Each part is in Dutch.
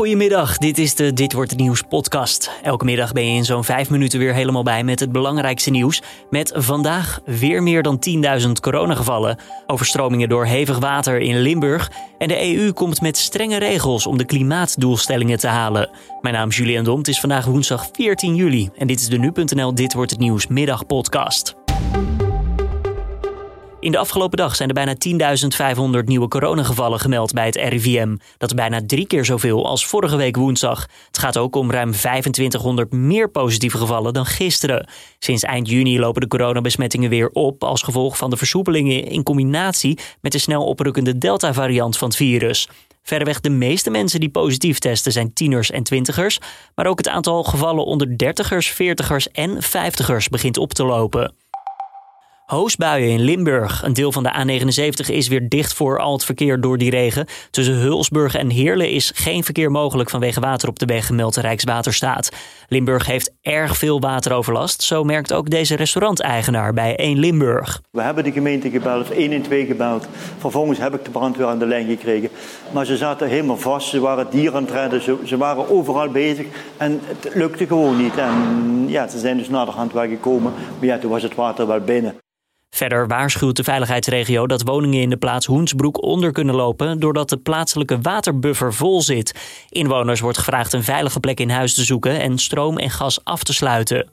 Goedemiddag, dit is de Dit Wordt Het Nieuws podcast. Elke middag ben je in zo'n vijf minuten weer helemaal bij met het belangrijkste nieuws. Met vandaag weer meer dan 10.000 coronagevallen, overstromingen door hevig water in Limburg... en de EU komt met strenge regels om de klimaatdoelstellingen te halen. Mijn naam is Julian het is vandaag woensdag 14 juli... en dit is de Nu.nl Dit Wordt Het Nieuws middagpodcast. In de afgelopen dag zijn er bijna 10.500 nieuwe coronagevallen gemeld bij het RIVM. Dat is bijna drie keer zoveel als vorige week woensdag. Het gaat ook om ruim 2500 meer positieve gevallen dan gisteren. Sinds eind juni lopen de coronabesmettingen weer op als gevolg van de versoepelingen in combinatie met de snel oprukkende Delta-variant van het virus. Verreweg de meeste mensen die positief testen zijn tieners en twintigers, maar ook het aantal gevallen onder dertigers, veertigers en vijftigers begint op te lopen. Hoosbuien in Limburg. Een deel van de A79 is weer dicht voor al het verkeer door die regen. Tussen Hulsburg en Heerlen is geen verkeer mogelijk vanwege water op de weg, gemeld Rijkswaterstaat. Limburg heeft erg veel wateroverlast. Zo merkt ook deze restauranteigenaar bij 1 Limburg. We hebben de gemeente gebeld, of 1 en 2 gebeld. Vervolgens heb ik de brandweer aan de lijn gekregen. Maar ze zaten helemaal vast, ze waren dieren aan het redden, ze, ze waren overal bezig. En het lukte gewoon niet. En ja, ze zijn dus naderhand wel gekomen. Maar ja, toen was het water wel binnen. Verder waarschuwt de veiligheidsregio dat woningen in de plaats Hoensbroek onder kunnen lopen doordat de plaatselijke waterbuffer vol zit. Inwoners wordt gevraagd een veilige plek in huis te zoeken en stroom en gas af te sluiten.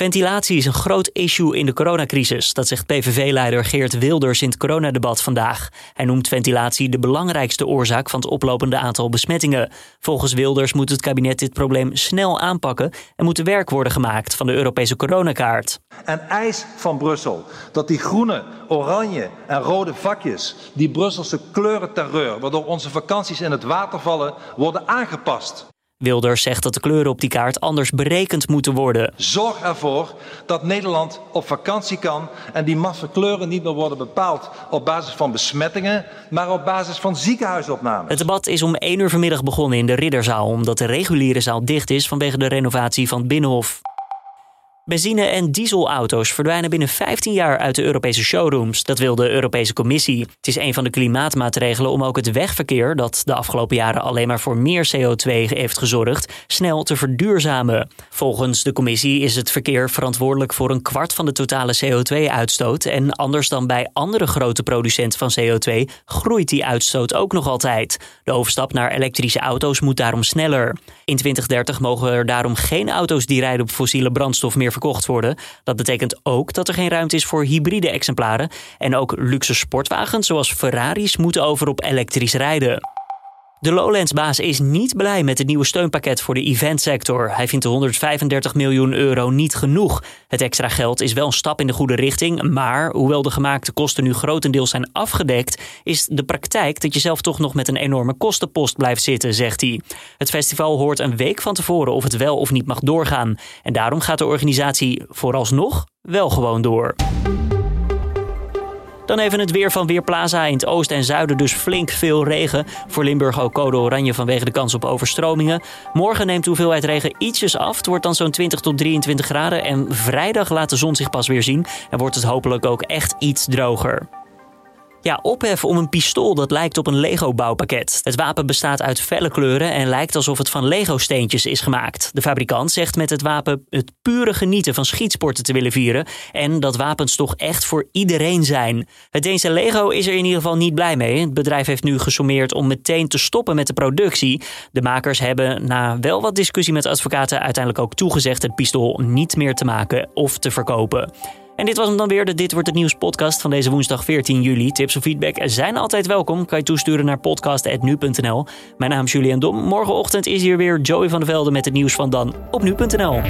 Ventilatie is een groot issue in de coronacrisis. Dat zegt PVV-leider Geert Wilders in het coronadebat vandaag. Hij noemt ventilatie de belangrijkste oorzaak van het oplopende aantal besmettingen. Volgens Wilders moet het kabinet dit probleem snel aanpakken en moet er werk worden gemaakt van de Europese coronakaart. En eis van Brussel dat die groene, oranje en rode vakjes, die Brusselse kleurenterreur, waardoor onze vakanties in het water vallen, worden aangepast. Wilders zegt dat de kleuren op die kaart anders berekend moeten worden. Zorg ervoor dat Nederland op vakantie kan en die massa kleuren niet meer worden bepaald op basis van besmettingen, maar op basis van ziekenhuisopnames. Het debat is om 1 uur vanmiddag begonnen in de Ridderzaal, omdat de reguliere zaal dicht is vanwege de renovatie van het Binnenhof. Benzine- en dieselauto's verdwijnen binnen 15 jaar uit de Europese showrooms. Dat wil de Europese Commissie. Het is een van de klimaatmaatregelen om ook het wegverkeer, dat de afgelopen jaren alleen maar voor meer CO2 heeft gezorgd, snel te verduurzamen. Volgens de Commissie is het verkeer verantwoordelijk voor een kwart van de totale CO2-uitstoot. En anders dan bij andere grote producenten van CO2 groeit die uitstoot ook nog altijd. De overstap naar elektrische auto's moet daarom sneller. In 2030 mogen er daarom geen auto's die rijden op fossiele brandstof verkocht worden. Dat betekent ook dat er geen ruimte is voor hybride exemplaren. En ook luxe sportwagens zoals Ferraris moeten over op elektrisch rijden. De Lowlands-baas is niet blij met het nieuwe steunpakket voor de eventsector. Hij vindt de 135 miljoen euro niet genoeg. Het extra geld is wel een stap in de goede richting, maar hoewel de gemaakte kosten nu grotendeels zijn afgedekt, is de praktijk dat je zelf toch nog met een enorme kostenpost blijft zitten, zegt hij. Het festival hoort een week van tevoren of het wel of niet mag doorgaan. En daarom gaat de organisatie vooralsnog wel gewoon door. Dan even het weer van Weerplaza. In het oosten en zuiden dus flink veel regen. Voor Limburg ook code oranje vanwege de kans op overstromingen. Morgen neemt de hoeveelheid regen ietsjes af. Het wordt dan zo'n 20 tot 23 graden. En vrijdag laat de zon zich pas weer zien. En wordt het hopelijk ook echt iets droger. Ja, ophef om een pistool dat lijkt op een Lego-bouwpakket. Het wapen bestaat uit felle kleuren en lijkt alsof het van Lego-steentjes is gemaakt. De fabrikant zegt met het wapen het pure genieten van schietsporten te willen vieren en dat wapens toch echt voor iedereen zijn. Het Deense Lego is er in ieder geval niet blij mee. Het bedrijf heeft nu gesommeerd om meteen te stoppen met de productie. De makers hebben na wel wat discussie met advocaten uiteindelijk ook toegezegd het pistool niet meer te maken of te verkopen. En dit was hem dan weer, de Dit Wordt Het Nieuws podcast van deze woensdag 14 juli. Tips of feedback zijn altijd welkom. Kan je toesturen naar podcast.nu.nl. Mijn naam is Julian Dom. Morgenochtend is hier weer Joey van der Velde met het nieuws van dan op nu.nl.